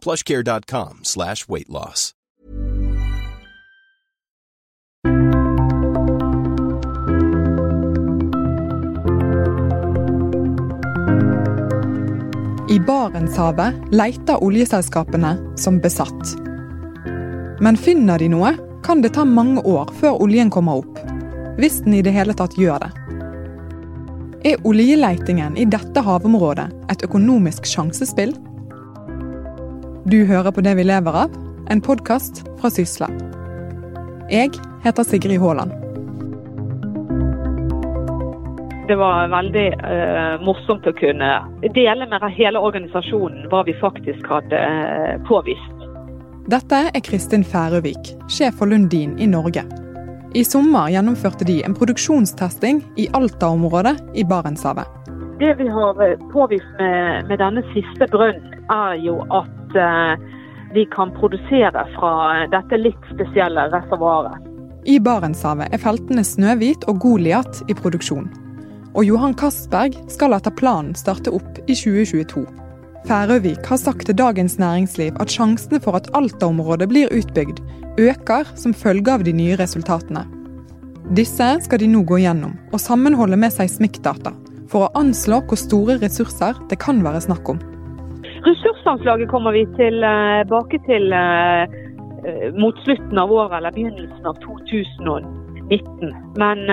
plushcare.com slash weight loss. I Barentshavet leter oljeselskapene som besatt. Men finner de noe, kan det ta mange år før oljen kommer opp. Hvis den i det hele tatt gjør det. Er oljeleitingen i dette havområdet et økonomisk sjansespill? Du hører på Det vi lever av, en podkast fra Sysla. Jeg heter Sigrid Haaland. Det var veldig eh, morsomt å kunne dele med hele organisasjonen hva vi faktisk hadde eh, påvist. Dette er Kristin Færøvik, sjef for Lundin i Norge. I sommer gjennomførte de en produksjonstesting i Alta-området i Barentshavet. Det vi har eh, påvist med, med denne siste brønnen, er jo at eh, vi kan produsere fra dette litt spesielle reservoaret. I Barentshavet er feltene Snøhvit og Goliat i produksjon. Og Johan Castberg skal etter planen starte opp i 2022. Færøvik har sagt til Dagens Næringsliv at sjansene for at Alta-området blir utbygd, øker som følge av de nye resultatene. Disse skal de nå gå gjennom og sammenholde med seismikkdata, for å anslå hvor store ressurser det kan være snakk om. Ressursanslaget kommer vi tilbake til uh, mot slutten av året eller begynnelsen av 2019. Men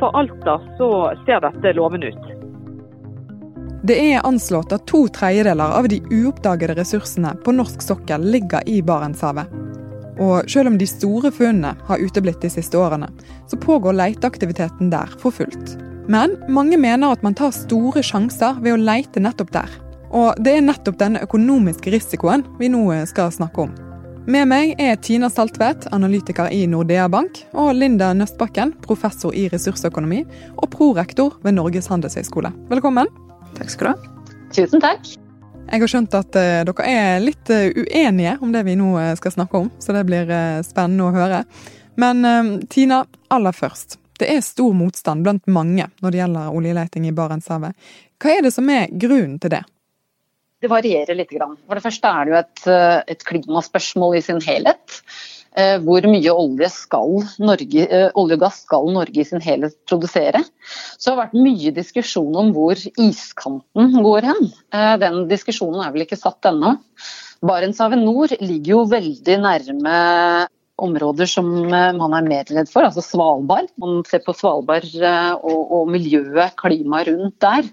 for Alta så ser dette lovende ut. Det er anslått at to tredjedeler av de uoppdagede ressursene på norsk sokkel ligger i Barentshavet. Og selv om de store funnene har uteblitt de siste årene, så pågår leteaktiviteten der for fullt. Men mange mener at man tar store sjanser ved å leite nettopp der. Og det er nettopp denne økonomiske risikoen vi nå skal snakke om. Med meg er Tina Saltvedt, analytiker i Nordea Bank, og Linda Nøstbakken, professor i ressursøkonomi og prorektor ved Norges handelshøyskole. Velkommen. Takk skal du ha. Tusen takk. Jeg har skjønt at uh, dere er litt uh, uenige om det vi nå skal snakke om, så det blir spennende å høre. Men Tina, aller først. Det er stor motstand blant mange når det gjelder oljeleting i Barentshavet. Hva er det som er grunnen til det? Det varierer litt. For det første er det jo et, et klimaspørsmål i sin helhet. Hvor mye olje, Norge, olje, og gass skal Norge i sin helhet produsere? Så det har vært mye diskusjon om hvor iskanten går hen. Den diskusjonen er vel ikke satt ennå. Barentshavet nord ligger jo veldig nærme områder som man er mer redd for, altså Svalbard. Man ser på Svalbard og, og miljøet, klimaet rundt der,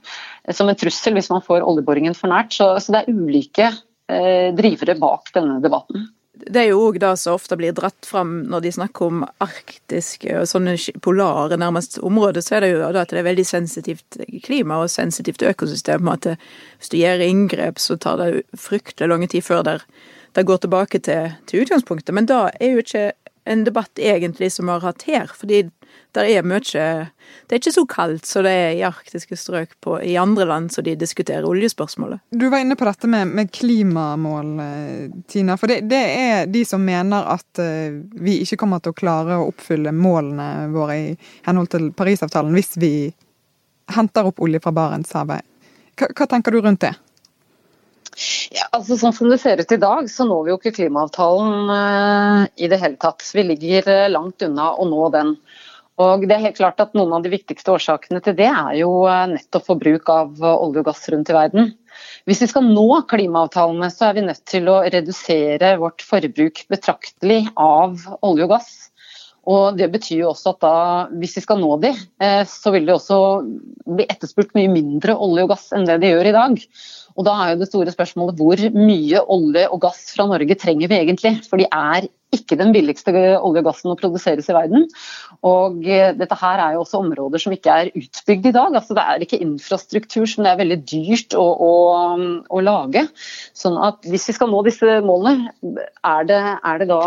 som en trussel hvis man får oljeboringen for nært. Så, så det er ulike eh, drivere bak denne debatten det er jo òg det som ofte blir dratt fram når de snakker om arktiske og sånne polare nærmest områder, så er det jo at det er veldig sensitivt klima og sensitivt økosystem. At hvis du gjør inngrep, så tar det fryktelig lang tid før det, det går tilbake til, til utgangspunktet. Men da er jo ikke en debatt egentlig som vi har hatt her, fordi det er mye Det er ikke så kaldt som det er i arktiske strøk på, i andre land som de diskuterer oljespørsmålet. Du var inne på dette med, med klimamål, eh, Tina. For det, det, er de som mener at uh, vi ikke kommer til å klare å oppfylle målene våre i henhold til Parisavtalen hvis vi henter opp olje fra Barentshavet. Hva, hva tenker du rundt det? Ja, altså Sånn som det ser ut i dag, så når vi jo ikke klimaavtalen uh, i det hele tatt. Vi ligger uh, langt unna å nå den. Og det er helt klart at Noen av de viktigste årsakene til det er jo uh, nettopp forbruk av olje og gass rundt i verden. Hvis vi skal nå klimaavtalene, så er vi nødt til å redusere vårt forbruk betraktelig av olje og gass. Og Det betyr jo også at da, hvis vi skal nå de, så vil det også bli etterspurt mye mindre olje og gass enn det de gjør i dag. Og Da er jo det store spørsmålet hvor mye olje og gass fra Norge trenger vi egentlig? For de er ikke den billigste olje og gassen å produseres i verden. Og eh, dette her er jo også områder som ikke er utbygd i dag. altså Det er ikke infrastruktur som det er veldig dyrt å, å, å lage. Sånn at hvis vi skal nå disse målene, er det, er det da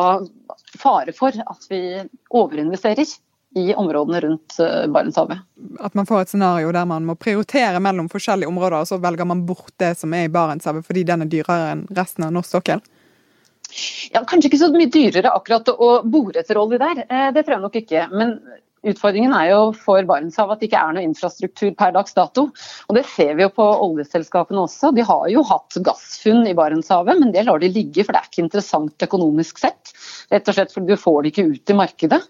fare for at vi overinvesterer i områdene rundt eh, Barentshavet. At man får et scenario der man må prioritere mellom forskjellige områder, og så velger man bort det som er i Barentshavet fordi den er dyrere enn resten av norsk sokkel? Ja, Kanskje ikke så mye dyrere akkurat å bore etter olje der, eh, det tror jeg nok ikke. Men utfordringen er jo for Barentshavet at det ikke er noe infrastruktur per dags dato. Og Det ser vi jo på oljeselskapene også. De har jo hatt gassfunn i Barentshavet, men det lar de ligge, for det er ikke interessant økonomisk sett. Rett og slett fordi du får det ikke ut i markedet.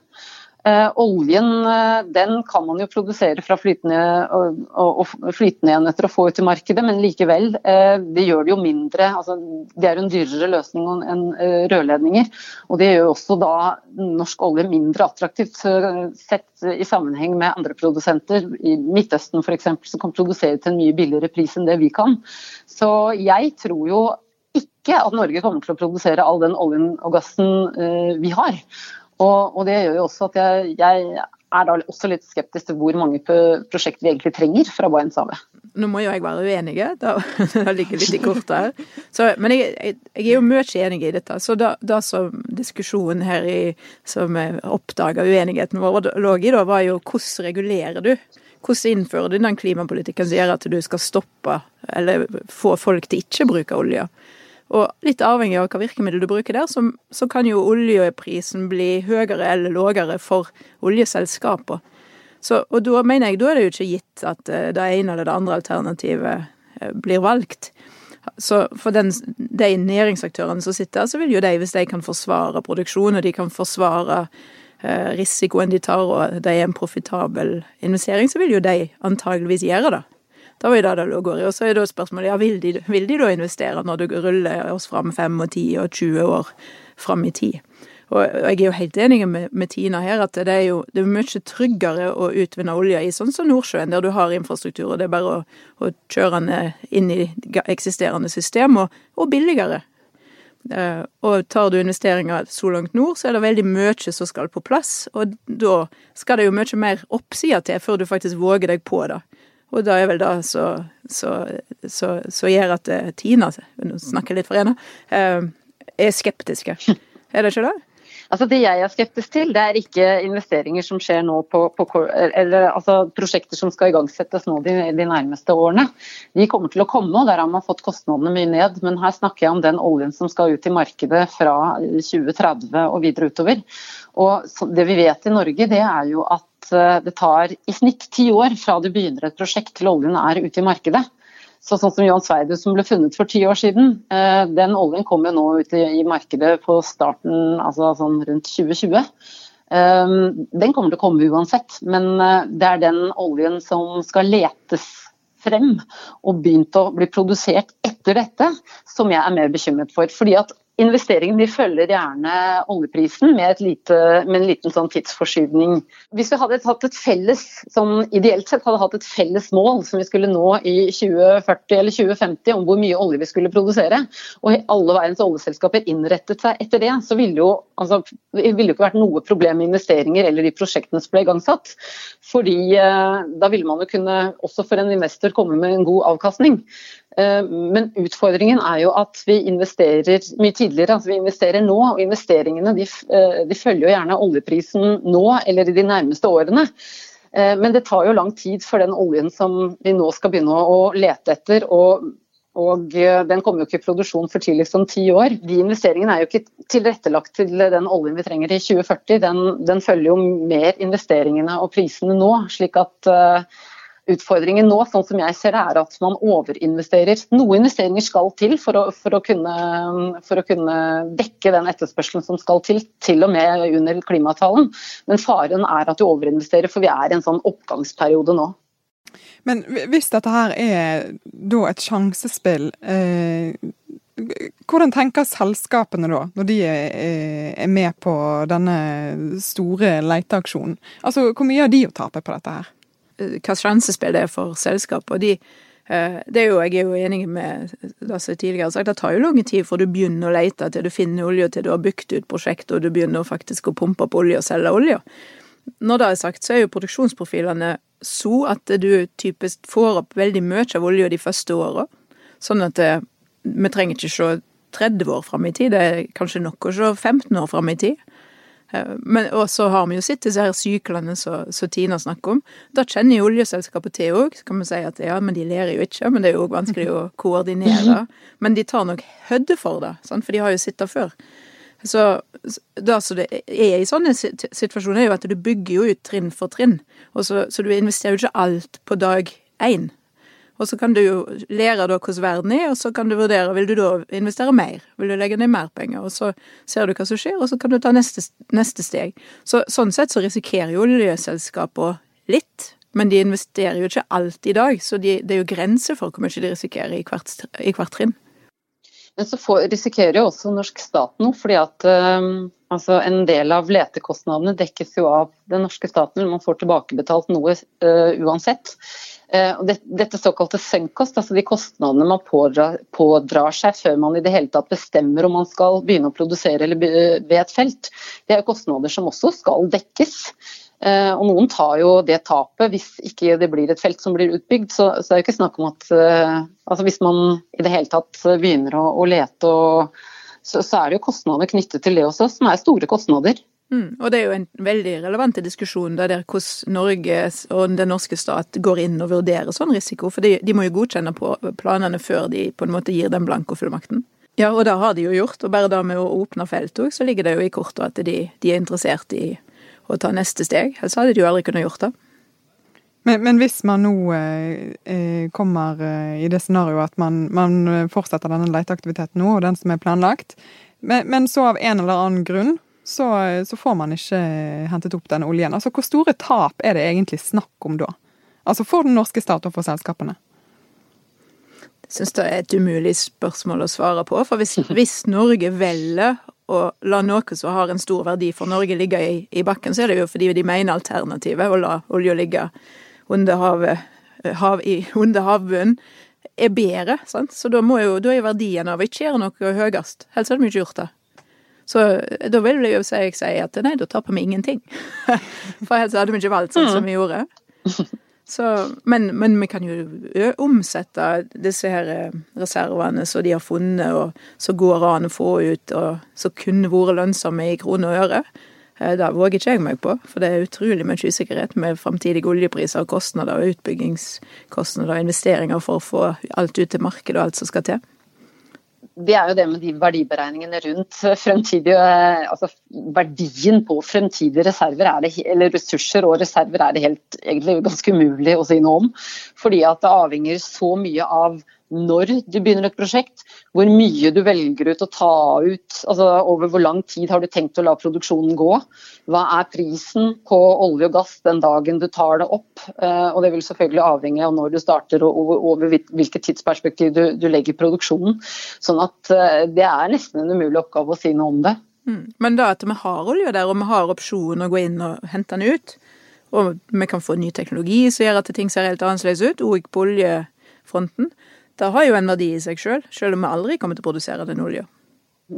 Eh, oljen eh, den kan man jo produsere fra flytende, og, og, flytende enheter og få ut i markedet, men likevel, eh, det gjør det jo mindre. Altså, det er en dyrere løsning enn rørledninger. Og det gjør også da norsk olje mindre attraktivt sett i sammenheng med andre produsenter, i Midtøsten f.eks., som kan produsere til en mye billigere pris enn det vi kan. Så jeg tror jo ikke at Norge kommer til å produsere all den oljen og gassen vi har. Og, og, det gjør jo også at jeg, jeg er da også litt skeptisk til hvor mange prosjekter vi egentlig trenger fra Barentshavet. Nå må jo jeg være uenig, da ligger litt i kortet her. Så, men jeg, jeg, jeg, er jo mye enig i dette. Så da, det som diskusjonen her i, som oppdaga uenigheten vår lå i, da, var jo hvordan regulerer du? Hvordan innfører du den klimapolitikken som gjør at du skal stoppe eller få folk til ikke å bruke olje? Og litt avhengig av hva virkemiddel du bruker der, så, så kan jo oljeprisen bli høyere eller lavere for oljeselskaper. Så, og da mener jeg, da er det jo ikke gitt at eh, det ene eller det andre alternativet eh, blir valgt. Så for den, de næringsaktørene som sitter der, så vil jo de, hvis de kan forsvare produksjon, og de kan forsvare eh, risikoen de tar, og det er en profitabel investering, så vil jo de antageligvis gjøre det. Da var det det går i. Og så er da spørsmålet ja, vil de, vil de da investere når du ruller oss fram 5 og 10 og 20 år fram i tid? Og jeg er jo helt enig med, med Tina her at det er jo det er mye tryggere å utvinne olje i sånn som Nordsjøen, der du har infrastruktur, og det er bare å, å kjøre den inn i eksisterende system, og, og billigere. Uh, og tar du investeringer så langt nord, så er det veldig mye som skal på plass, og da skal det jo mye mer oppsider til før du faktisk våger deg på det. Og det er vel det som gjør at eh, Tina, nå snakker jeg litt for henne, eh, er skeptiske. Er det ikke det? Altså Det jeg er skeptisk til, det er ikke investeringer som skjer nå på, på eller altså prosjekter som skal igangsettes nå de, de, nærmeste årene. De kommer til å komme, og der har man fått kostnadene mye ned. Men her snakker jeg om den oljen som skal ut i markedet fra 2030 og videre utover. Og Det vi vet i Norge, det er jo at Eh, det tar i snitt ti år fra du begynner et prosjekt til oljen er ute i markedet. Så sånn som Johan Sverdrup som ble funnet for ti år siden, eh, den oljen kommer nå ut i markedet på starten, altså sånn rundt 2020. Eh, den kommer til å komme uansett, men det er den oljen som skal letes frem og begynt å bli produsert etter dette, som jeg er mer bekymret for. Fordi at investeringene følger gjerne oljeprisen med, lite, med, en liten sånn tidsforskyvning. Hvis vi hadde hatt et felles, sånn ideelt sett hadde hatt et felles mål som vi skulle nå i 2040 eller 2050 om hvor mye olje vi skulle produsere, og alle verdens oljeselskaper innrettet seg etter det, så ville jo, altså, det ville jo ikke vært noe problem med investeringer eller de prosjektene som ble igangsatt. Fordi eh, da ville man jo kunne, også for en investor, komme med en god avkastning. Eh, men utfordringen er jo at vi investerer mye tidligere. altså Vi investerer nå, og investeringene de, eh, de følger jo gjerne oljeprisen nå eller i de nærmeste årene. Eh, men det tar jo lang tid for den oljen som vi nå skal begynne å lete etter. og, og Den kommer jo ikke i produksjon for tidligst om ti år. De investeringene er jo ikke tilrettelagt til den oljen vi trenger i 2040. Den, den følger jo mer investeringene og prisene nå. slik at Utfordringen nå, sånn som jeg ser det, er at man overinvesterer. Noe investeringer skal til for å, for å, kunne, for å kunne, dekke den etterspørselen som skal til, til og med under klimaavtalen. Men faren er at du overinvesterer, for vi er i en sånn oppgangsperiode nå. Men hvis dette her er da et sjansespill, eh, hvordan tenker selskapene da, når de er med på denne store leteaksjonen? Altså, Hvor mye har de å tape på dette her? Hva sjansespill det er for selskap. Og de, eh, det er jo, jeg er jo enig med det som tidligere har sagt, det tar jo lang tid fra du begynner å lete til du finner olje, til du har bygd ut prosjektet og du begynner faktisk å pumpe opp olje og selge olje. Når det er sagt, så er jo produksjonsprofilene så at du typisk får opp veldig mye av olja de første åra. Sånn at det, eh, vi trenger ikke se 30 år fram i tid, det er kanskje nok å se 15 år fram i tid. Eh, men, og så har vi jo sett disse her syklene som Tina snakker om. Da kjenner jo oljeselskapet til òg. Så kan vi si at ja, men de ler jo ikke, men det er jo vanskelig å koordinere. Men de tar nok hødde for det, sant? for de har jo sittet før. Så det som det er i sånne situasjoner, er jo at du bygger jo ut trinn for trinn. Så, så, du investerer jo ikke alt på dag én. Og så kan du jo lære da hvordan verden er, og så kan du vurdere vil du da investere mer. Vil du legge ned mer penger? Og så ser du hva som skjer, og så kan du ta neste, neste steg. Så, sånn sett så risikerer jo oljeselskapene litt, men de investerer jo ikke alt i dag. Så de, det er jo grenser for hvor mye de risikerer i hvert, i hvert trinn. Men så får, risikerer jo også norsk stat noe, fordi at um, altså en del av letekostnadene dekkes jo av den norske staten. Man får tilbakebetalt noe uh, uansett. Eh, dette såkalte sunk-kost, altså de kostnadene man pådrar, pådrar, seg før man i det hele tatt bestemmer om man skal begynne å produsere eller ved et felt, det er kostnader som også skal dekkes. Uh, og noen tar jo det tapet hvis ikke det blir et felt som blir utbygd. Så, så det er jo ikke snakk om at altså hvis man i det hele tatt begynner å, å lete, og, så, så, er det jo kostnader knyttet til det også, som er store kostnader. Mm, og det er jo en veldig relevant diskusjon der, der hvordan Norge og den norske stat går inn og vurderer sånn risiko. For de, de må jo godkjenne på planene før de på en måte gir den blankofullmakten. Ja, og det har de jo gjort. Og bare da med å åpne felt òg, så ligger det jo i kortet at de, de, er interessert i å ta neste steg. Ellers hadde de jo aldri kunnet gjort det. Men, men hvis man nå eh, eh kommer eh, i det scenarioet at man, man fortsetter denne leteaktiviteten nå, og den som er planlagt, men, men så av en eller annen grunn så, så, får man ikke hentet opp denne oljen. Altså, Hvor store tap er det egentlig snakk om da? Altså for den norske stat og for selskapene? Jeg syns det er et umulig spørsmål å svare på. For hvis, hvis Norge velger å la noe som har en stor verdi for Norge ligge i, i, bakken, så er det jo fordi de mener alternativet, å la olja ligge under, havet, hav, i, under havbunnen, er bedre. Sant? Så da, må jo, da er verdien av ikke gjøre noe høyest. Helst hadde vi ikke gjort det. Så eh, da vil jeg jo si, jeg si at nei, da taper vi ingenting. For ellers hadde vi ikke valgt sånn som vi gjorde. Så, men, men, vi kan jo omsette disse her eh, reservene som de har funnet, og som går an å få ut, og som kunne vært lønnsomme i kroner og øre. Eh, det våger ikke jeg meg på, for det er utrolig mye usikkerhet med framtidige oljepriser og kostnader og utbyggingskostnader og investeringer for å få alt ut til markedet og alt som skal til det er jo det med de verdiberegningene rundt fremtidige Altså verdien på fremtidige reserver det, eller ressurser og reserver er det helt egentlig ganske umulig å si noe om. Fordi at det avhenger så mye av når du begynner et prosjekt, hvor mye du velger ut å ta ut, altså over hvor lang tid har du tenkt å la produksjonen gå. Hva er prisen på olje og gass den dagen du tar det opp. Eh, og det vil selvfølgelig avhenge av når du starter og over hvilket tidsperspektiv du, du legger produksjonen. Sånn at eh, det er nesten en umulig oppgave å si noe om det. Mm. Men da at vi har olje der, og vi har opsjonen å gå inn og hente den ut, og vi kan få ny teknologi som gjør at ting ser helt annerledes ut, òg på oljefronten, det har jo en verdi i seg sjøl, selv, selv om vi aldri kommer til å produsere den olja.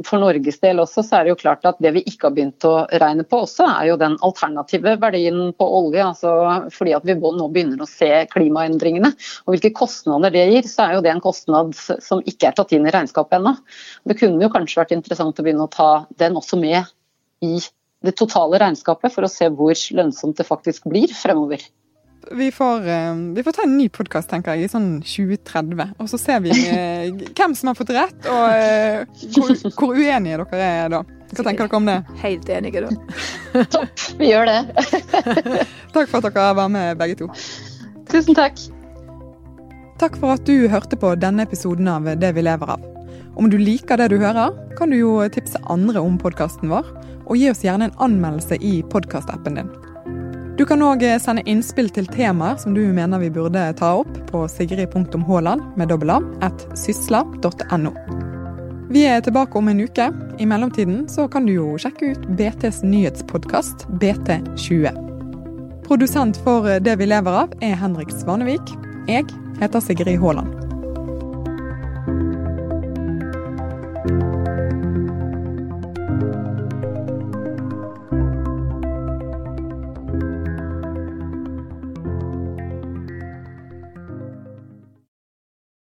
For Norges del også, så er det jo klart at det vi ikke har begynt å regne på også, er jo den alternative verdien på olje. altså Fordi at vi nå begynner å se klimaendringene og hvilke kostnader det gir, så er jo det en kostnad som ikke er tatt inn i regnskapet ennå. Det kunne jo kanskje vært interessant å begynne å ta den også med i det totale regnskapet, for å se hvor lønnsomt det faktisk blir fremover. Vi får, eh, vi får, ta en ny podkast, tenker jeg, i sånn 2030. Og så ser vi eh, hvem som har fått rett, og eh, hvor, hvor, uenige dere er da. Hva tenker dere om det? Helt enige, da. Topp, vi gjør det. takk for at dere var med, begge to. Tusen takk. Takk for at du hørte på denne episoden av Det vi lever av. Om du liker det du hører, kan du jo tipse andre om podkasten vår, og gi oss gjerne en anmeldelse i podkastappen din. Du kan òg eh, sende innspill til temaer som du mener vi burde ta opp på sigrid.haaland med dobbel at sysla.no. Vi er tilbake om en uke. I mellomtiden så kan du jo sjekke ut BTs nyhetspodkast BT20. Produsent for Det vi lever av er Henrik Svanevik. Jeg heter Sigrid Haaland.